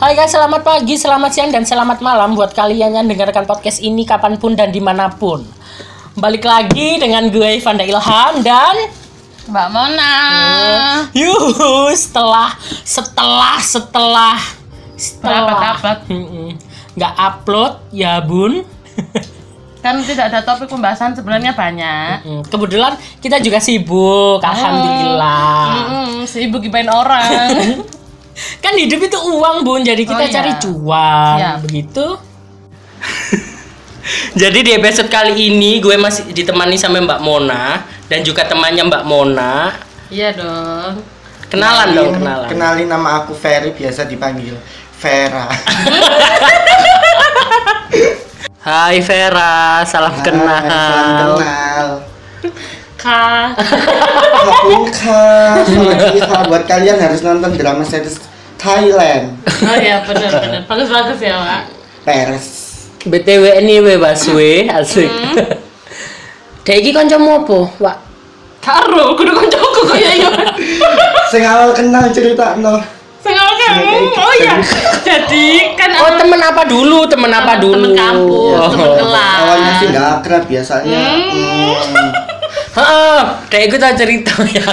Hai guys, selamat pagi, selamat siang, dan selamat malam buat kalian yang dengarkan podcast ini kapan pun dan di mana pun. Balik lagi dengan gue Vanda Ilham dan Mbak Mona. Yuh, setelah setelah setelah setelah. Mm-mm. nggak upload ya bun. Kan tidak ada topik pembahasan sebenarnya banyak. Mm, Kebetulan kita juga sibuk, alhamdulillah. Mm-mm, sibuk gibain orang. Kan hidup itu uang bun, jadi kita Oh, iya. cari cuan, Siap. begitu. jadi di episode kali ini gue masih ditemani sama Mbak Mona dan juga temannya Mbak Mona. Iya dong. Kenalan dong, kenalan. Kenalin nama aku Ferry, biasa dipanggil Vera. Hai Vera, salam Hai, kenal. Salam kenal. Kak. Aku Kak. Sawadika. Buat kalian harus nonton drama series Thailand. Oh iya benar benar. Bagus-bagus ya, Pak. Peres. BTW ini we baswe, asik. Dek iki kancamu apa, Wak? Karo, kudu koncoku kok ya iya. Sing awal kenal cerita no. Sing awal kan. Oh iya. Jadi kan Oh, temen apa dulu? Temen apa dulu? temen kampus, Oh. temen kelas. Awalnya sih nggak akrab biasanya. Hmm. Heeh, dek iku tak cerita ya.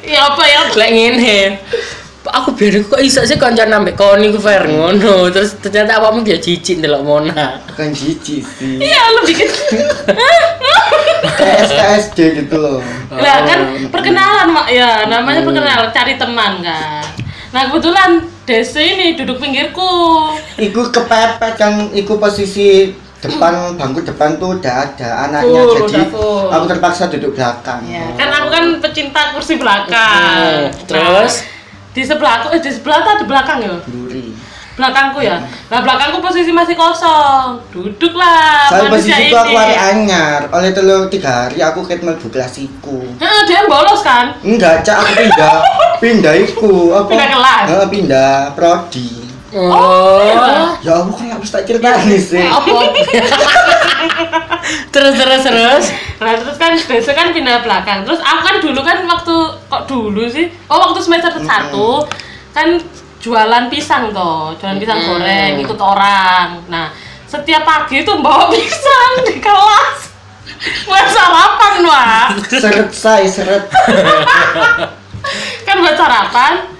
Ya apa ya? Lek ngene. Aku biar kok iso sih kancan ambek kon iku fair ngono. Terus ternyata awakmu dia jijik ndelok Mona. Bukan jijik sih. Iya lebih kecil. Kayak SKSD gitu loh. Lah kan perkenalan mak ya namanya perkenalan cari teman kan. Nah kebetulan Desi ini duduk pinggirku. Iku kepepet kan, iku posisi depan bangku depan tuh udah ada anaknya Full, jadi full. aku terpaksa duduk belakang. Ya, kan aku kan pecinta kursi belakang. Terus? Nah, di sebelahku eh di sebelah tuh ada belakang ya. Duri. Belakangku ya. Nah belakangku posisi masih kosong. Duduklah Saya manusia posisiku aku hari anyar, oleh telu tiga hari aku ket mlebu kelasiku. Heeh, dia bolos kan? Enggak, cak aku pindah, pindah iku apa? Pindah kelas? Heeh, pindah prodi. Oh. Ya aku kan harus tak ceritain sih. Apa? Terus terus terus. Nah terus kan biasa kan pindah belakang. Terus aku kan dulu kan waktu kok dulu sih? Oh waktu semester satu kan jualan pisang toh, jualan pisang Mm-mm. goreng ikut orang. Nah setiap pagi tuh bawa pisang di kelas. Buat sarapan wah. Seret saya seret. Kan buat sarapan.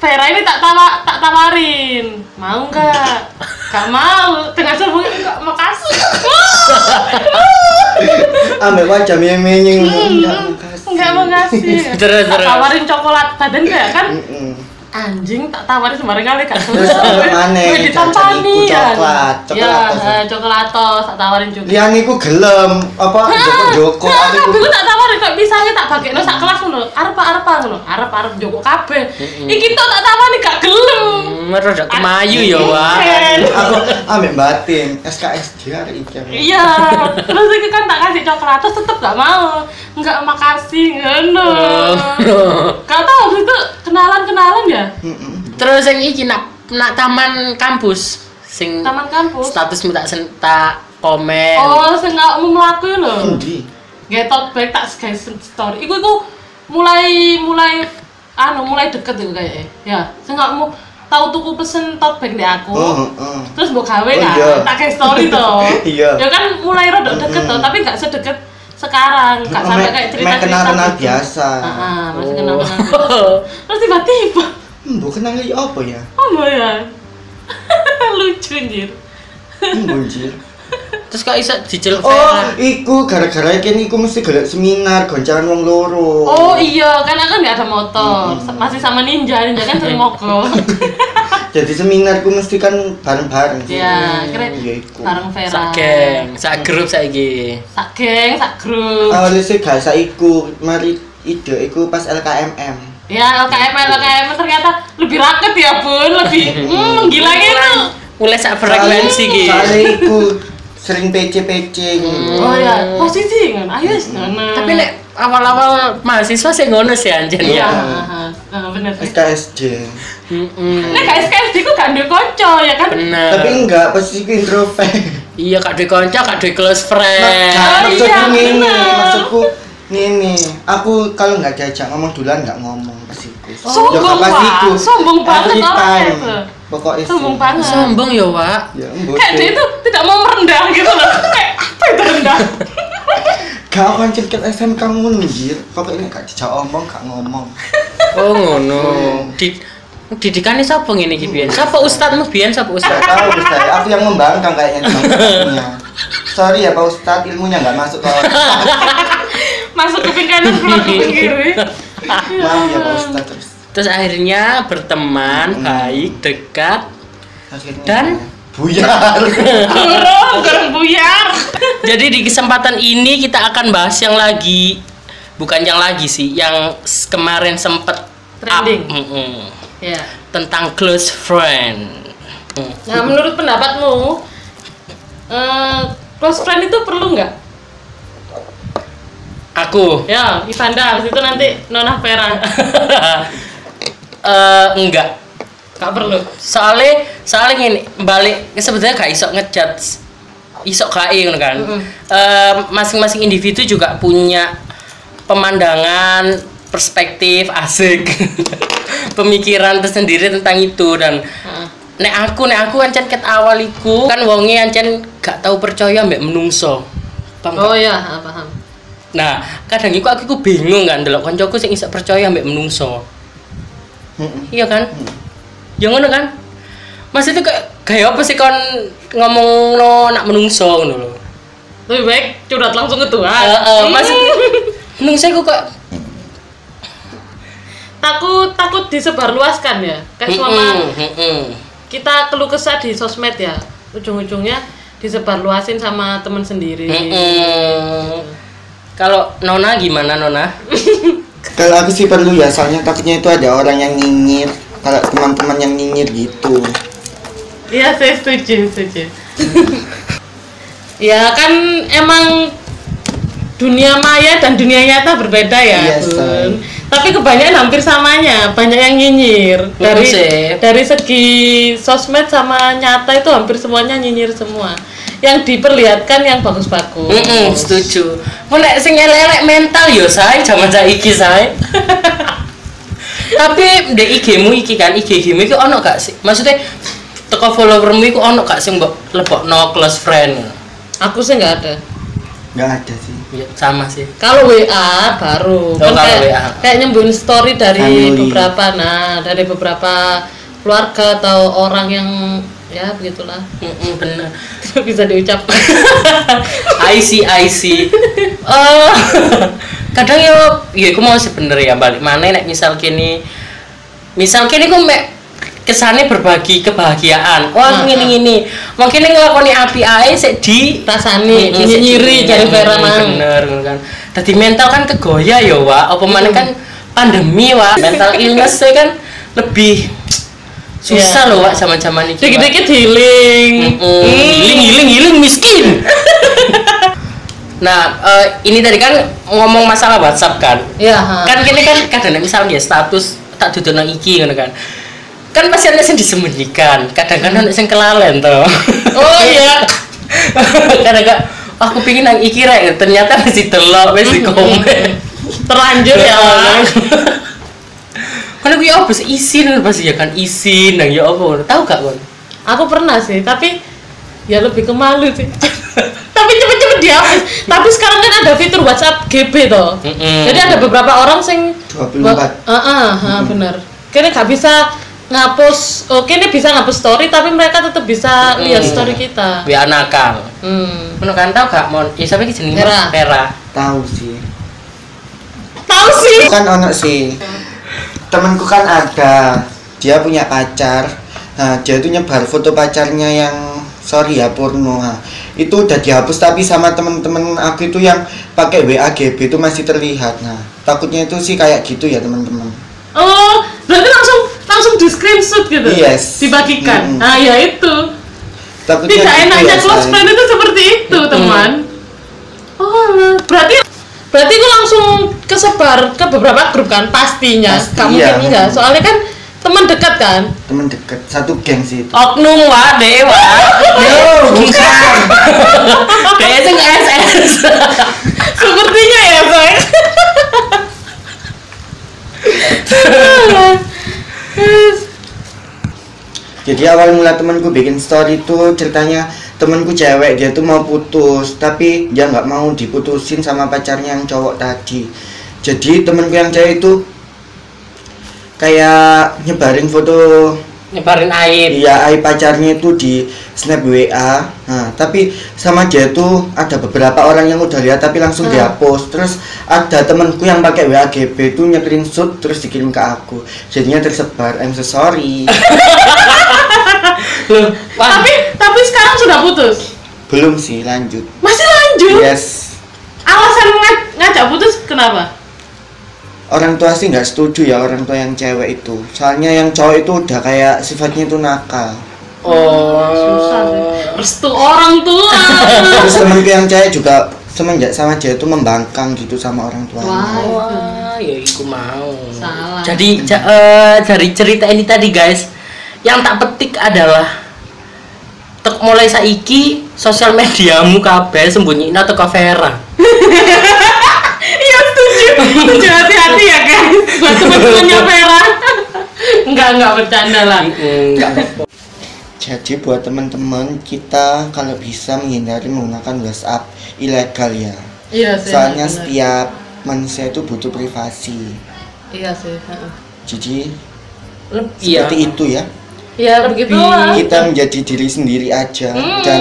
Vera ini tak tawa tak tawarin, mau nggak? Gak mau, dengan sebelumnya nggak mau kasih. Ambek wajah menye-menye enggak mau kasih. Nggak mau ngasih. Terus, Tak terus. tawarin coklat badan nggak kan? Anjing tak tawarin sembarang kali gak Terus maneh, Gue ditampani iku kan coklat, ya coklatos. eh, coklatos tak tawarin juga Lian iku gelem apa joko-joko Nah, aku ku tak tawarin kok pisangnya tak bagekno sak kelas ngono. Arep-arep ngono. Arep-arep joko kabeh. Iki tok tak tawani gak. Hmm, rada kemayu ya, Wak. Aku ambek batin SKSD hari iki. Iya, terus iki kan tak kasih coklat terus tetep gak mau. Enggak makasih ngono. Oh. Gak tau habis itu kenalan-kenalan ya. Terus yang iki nak nak taman kampus sing Taman kampus. statusmu tak sen- tak komen. Oh, sing gak mau mlaku lho. Endi? Get tote bag tak guys story. Iku iku mulai mulai anu mulai deket itu kayaknya. Ya, sing gak mau tahu tuku pesen tote bag di aku. Oh, heeh. Terus mbok gawe Oh, kan, iya. tak kayak story toh. Iya. Ya kan mulai rada deket toh, tapi gak sedekat sekarang, gak sampai kayak cerita-cerita. kenal-kenal gitu. biasa. Heeh, masih. Oh. Terus tiba-tiba, Mbok kenal iki apa ya? oh ya. Lucu anjir. Mbonjir. Terus kok iso diceluk Oh, iku gara-gara kene iku mesti golek seminar goncangan wong loro. Oh iya, kan aku nggak ada motor, masih sama ninja, ninja kan sering mogok. Jadi seminar ku mesti kan bareng-bareng sih. Iya, keren. Iya iku. Bareng Vera. Sak geng, sak grup saiki. Sak geng, sak grup. Awalnya sih gak iku, mari ide iku pas LKMM. Ya LKM, LKM ternyata lebih raket ya bun, lebih hmm, gila gitu. Mulai sak frekuensi ki. Soalnya iku sering PC-PC Oh ya, posisi kan, ayo wis, ngono. Tapi nek awal-awal mahasiswa sih ngono sih iya, Iya. heeh, heeh, bener sih. Nek gak SKSD ku gak duwe konco ya kan? Bener. Tapi enggak, posisiku introvert. Iya, kak duwe kanca, kak duwe close friend. Nah, Oh, maksudku iya, ngene, bener. maksudku ngene. Aku kalau nggak diajak ngomong duluan nggak ngomong pas iku. Sombong Ya, iku. sombong banget orangnya pokoknya. Sombong banget. Sombong ya, Wak. ya Kayak dia itu tidak mau merendah gitu loh. Kayak apa itu rendah? gak akan cerita SMK ngono anjir pokoknya gak dijak omong gak ngomong Oh, ngono. Di didikannya siapa ngene iki biyen? Siapa ustadmu biyen? Siapa ustad? tahu Ustaz aku yang membangkang kayaknya sorry ya Pak Ustadz ilmunya gak masuk ke Masuk kuping kanan keluar kuping kiri. maaf ya Pak Ustadz terus Terus akhirnya berteman, Hmm. baik, dekat. Akhirnya- Dan? buyar Burung, kurang buyar. Jadi di kesempatan ini kita akan bahas yang lagi bukan yang lagi sih, yang kemarin sempet up. Trending. Mm-mm. Ya. tentang close friend. Mm. Nah, menurut pendapatmu, eh, close friend itu perlu nggak? Aku Ya, Ivanda, habis itu nanti Nona Vera. eh enggak. Gak perlu. Soalnya soalnya gini, balik sebenarnya gak iso ngejat iso kae ngono kan. Mm-mm. Eh, masing-masing individu juga punya pemandangan, perspektif asik. Pemikiran tersendiri tentang itu dan Heeh. nek aku nek aku ancen ket awal iku kan wonge ancen gak tahu percaya mbek menungso. Paham? Oh ya, ah, paham. Nah, kadang iku aku iku bingung kan delok kancaku sing iso percaya mbek menungso. Mm-mm. Iya kan? Ya ngono kan? Mas itu kayak kayak apa sih kon ngomong lo nak menungso ngono lho. Lebih baik curhat langsung ke Tuhan. Heeh, Mas itu menungso iku kok takut takut disebarluaskan ya. Kayak selama kita keluh kesah di sosmed ya, ujung-ujungnya disebarluasin sama temen sendiri. Kalau Nona gimana Nona? kalau aku sih perlu ya soalnya takutnya itu ada orang yang nyinyir kalau teman-teman yang nyinyir gitu Iya, saya setuju, setuju. ya kan emang dunia maya dan dunia nyata berbeda ya, Iya, Bun. Tapi kebanyakan hampir samanya, banyak yang nyinyir. Dari sih. dari segi sosmed sama nyata itu hampir semuanya nyinyir semua. Yang diperlihatkan yang bagus-bagus. Mm-mm, setuju. Mau nek sing elek-elek mental yo say, jaman saiki say. Tapi di IG-mu iki kan, IG mu iku ono gak sih? Maksudnya teko followermu iku ono gak sing mbok lebokno close friend? Aku sih nggak ada. Nggak ada sih Ya, sama sih. Kalau WA baru Oh, kan kalau kayak, WA. kayak nyembunyi story dari Family. beberapa nah dari beberapa keluarga atau orang yang ya begitulah bener. Tidak bisa diucapkan I see, I see. Eh, kadang yo, ya aku mau sebenernya ya balik mana nek misal kini, misal kini aku mek kesannya berbagi kebahagiaan. Wah Ah, gini gini, mungkin ngelakoni api ae sik di rasani Mm-mm, nyinyiri sik- dari Vera Mm, mang Bener kan. Tadi mental kan kegoya ya wa, apa mana kan pandemi wa, mental illness e kan lebih susah Iya. loh wa zaman-zaman ini. dikit-dikit healing Mm, Giling, giling, giling, miskin. nah, eh, ini tadi kan ngomong masalah WhatsApp kan. ya ha. Kan kini kan kadang misalnya status tak dudono iki ngono kan. Kan pasti ada yang disembunyikan, kadang kan ada yang kelalen toh. oh iya. Kadang kan aku pingin nang iki rek, ternyata masih delok, masih komen. terlanjur ya Wak. Kan aku ya apa sih isin pasti ya kan isin nang ya apa? Tahu gak kon? aku pernah sih tapi ya lebih ke malu sih. Tapi cepet-cepet dihapus tapi sekarang kan ada fitur WhatsApp GB toh. Mm-mm. jadi ada beberapa orang sing 24 Ah, ah, ah, bener. Kini nggak bisa ngapus, oke ini bisa ngapus story, tapi mereka tetap bisa lihat Mm. story kita. Biar nakal. Hmm. Kan tau gak mon? Ya sampe iki jenenge Vera. Vera. tahu sih Tahu sih. kan ono sih temanku kan ada dia punya pacar nah dia tuh nyebar foto pacarnya yang sorry ya porno nah, itu udah dihapus tapi sama temen-temen aku itu yang pakai WAGB itu masih terlihat nah takutnya itu sih kayak gitu ya teman-teman Oh, langsung di screenshot gitu. Yes. Dibagikan. Mm. Nah, ya itu. takutnya Tidak gitu enaknya ya, close say. friend itu seperti itu, teman. Oh, berarti berarti gue langsung kesebar ke beberapa grup kan pastinya. Pasti, Kamu iya. mungkin enggak, soalnya kan teman dekat kan. temen deket satu geng sih itu Oknum wa dewa. Yo, bukan. Kayak SS. Sepertinya ya, Boy. Jadi awal mula temanku bikin story itu ceritanya temanku cewek dia tuh mau putus tapi dia nggak mau diputusin sama pacarnya yang cowok tadi jadi temanku yang cewek itu kayak nyebarin foto nyebarin aib Iya, ai pacarnya itu di snap WA. Nah, tapi sama dia tuh ada beberapa orang yang udah lihat tapi langsung Hmm. dihapus. Terus ada temanku yang pakai WA GB itu nge-screenshot terus dikirim ke aku. Jadinya tersebar. I'm so sorry. Loh, Tapi tapi sekarang sudah putus. Belum sih, lanjut. Masih lanjut. Yes. Alasan nga- ngajak putus kenapa? Orang tua sih nggak setuju ya orang tua yang cewek itu. Soalnya yang cowok itu udah kayak sifatnya itu nakal. oh Susah sih. Restu orang tua. Terus temanku yang cewek juga semenjak sama dia itu membangkang gitu sama orang tuanya. Wah. Wah, ya iku mau. Salah. Jadi ja- eh, dari cerita ini tadi guys, yang tak petik adalah tek mulai saiki sosial mediamu kabeh sembunyiin atau Vera. Iya setuju. Setuju hati-hati ya guys. Buat teman-temannya Vera. Enggak enggak bercanda lah. Enggak. Jadi buat teman-teman kita kalau bisa menghindari menggunakan WhatsApp ilegal ya. Iya sih. Soalnya benar. setiap manusia itu butuh privasi. Iya sih. Jadi Iya. seperti itu ya. Ya begitu lah. Kita menjadi diri sendiri aja Hmm. dan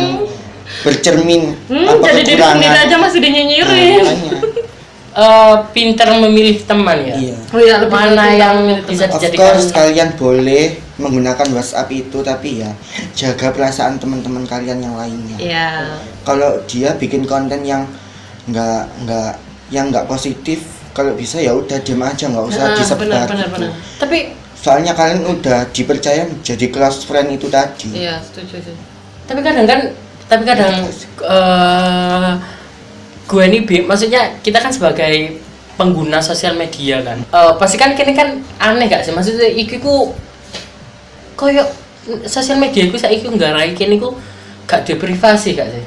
bercermin Hmm, apa jadi diri sendiri aja masih Nah, dinyinyirin. makanya. Eh, pinter memilih teman ya. Iya. Oh iya, lebih Mana lebih yang bisa teman. Of dijadikan course kalian boleh menggunakan WhatsApp itu tapi ya jaga perasaan teman-teman kalian yang lainnya. Iya. kalau dia bikin konten yang nggak nggak yang nggak positif kalau bisa ya udah diam aja nggak usah Nah, disebar benar, benar, gitu. benar. Tapi soalnya kalian udah dipercaya jadi close friend itu tadi. Iya, setuju sih. tapi kadang kan tapi kadang eh gue ini Bi, maksudnya kita kan sebagai pengguna sosial media kan. Eh, pasti kan kini kan aneh gak sih? Maksudnya iki ku koyo sosial media ku saiki nggarai kini ku gak di privasi gak sih?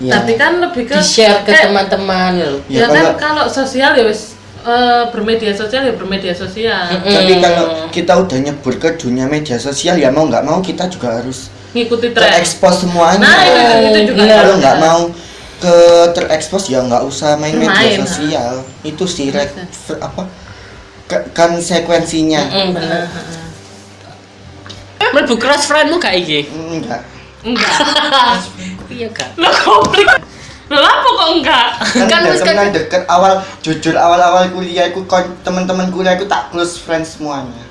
Ya. Tapi kan lebih ke di share ke teman-teman gitu Ya, Ya, kan kalau- kalau sosial ya wis eh, bermedia sosial ya bermedia sosial. Mm-mm. tapi kalau kita udah nyebur ke dunia media sosial ya mau nggak mau kita juga harus Ngikuti tren. terekspos semuanya Nah, itu, itu, juga. Benar. kalau nggak mau ke terekspos ya nggak usah main media Main, sosial itu sih f- apa ke- konsekuensinya Mm-mm, bener. Heeh. Mlebu cross friend lu gak iki enggak Enggak. iya kan Lo komplit. Lo apa kok enggak? kan, Kan wis kan- deket awal jujur awal-awal kuliah aku teman-teman kuliah aku tak close friends semuanya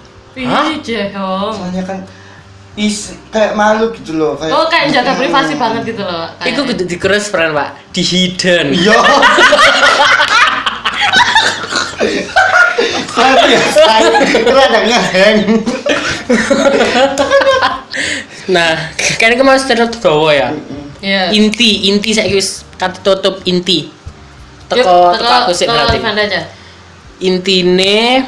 Jehong. soalnya kan is kayak malu gitu loh kayak Oh, kayak jaga Hmm. privasi banget gitu loh. kayak. Kudu di cross friend pak di hidden iya saya biasa rada ngeheng nah kayaknya kamu harus terus ya Iya. inti inti saya wis kata tutup inti. Teko teko aku sih berarti. Intine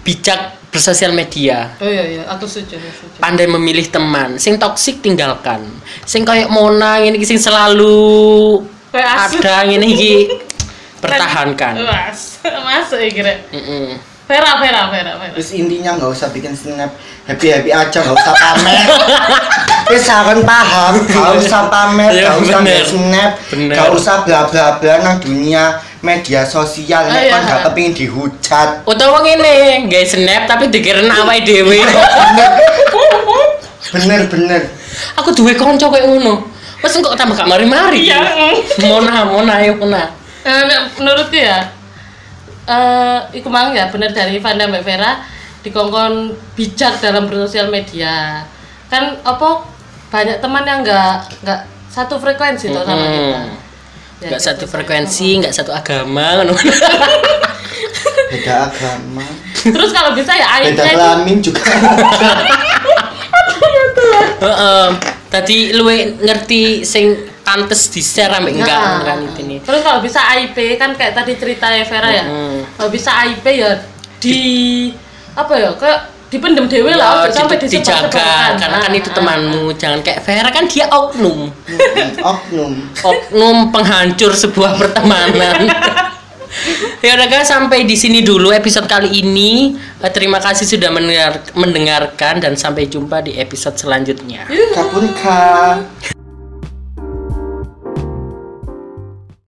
bijak bersosial media. Oh iya iya, aku setuju, pandai memilih teman. Sing toksik tinggalkan. Sing kayak Mona ini sing selalu Kayak ada ini iki. Pertahankan. Mas, masuk ya kira. Mm-mm. Vera, Vera, Vera, Vera. terus intinya nggak usah bikin snap. Happy happy aja nggak usah pamer. Wis akan paham nggak usah pamer Iya, nggak usah bener. nge snap nggak usah bla bla bla nang dunia media sosial. Oh, nek iya. kan nggak kepingin dihujat. Utawa ngene gak snap tapi dikira awake dhewe. Bener. Bener aku duwe kanca kayak ngono. Wes kok tambah gak mari-mari Iya. Mona Mona ayo Mona. Eh, nek menurutku ya, eh, iku mang ya bener dari Vanda Mbak Vera dikongkon bijak dalam bersosial media. Kan apa banyak teman yang nggak nggak satu frekuensi toh sama Mm-mm. kita. Ya, nggak gitu satu frekuensi nggak satu agama beda agama Terus kalau bisa ya beda kelamin juga Heeh. Tadi luwe ngerti sing pantes di share ambek enggak Nah. kan itu nih. Terus kalau bisa IP kan kayak tadi cerita ya Vera ya. Mm. Kalau bisa IP ya di apa ya kayak dipendem dewe lah Ya, ojo sampai di- dijaga karena kan Ah, itu ah, temanmu jangan kayak Vera kan dia oknum oknum oknum penghancur sebuah pertemanan Ya udah guys, sampai di sini dulu episode kali ini. Eh, Terima kasih sudah mendengar- mendengarkan dan sampai jumpa di episode selanjutnya. Kapun kak.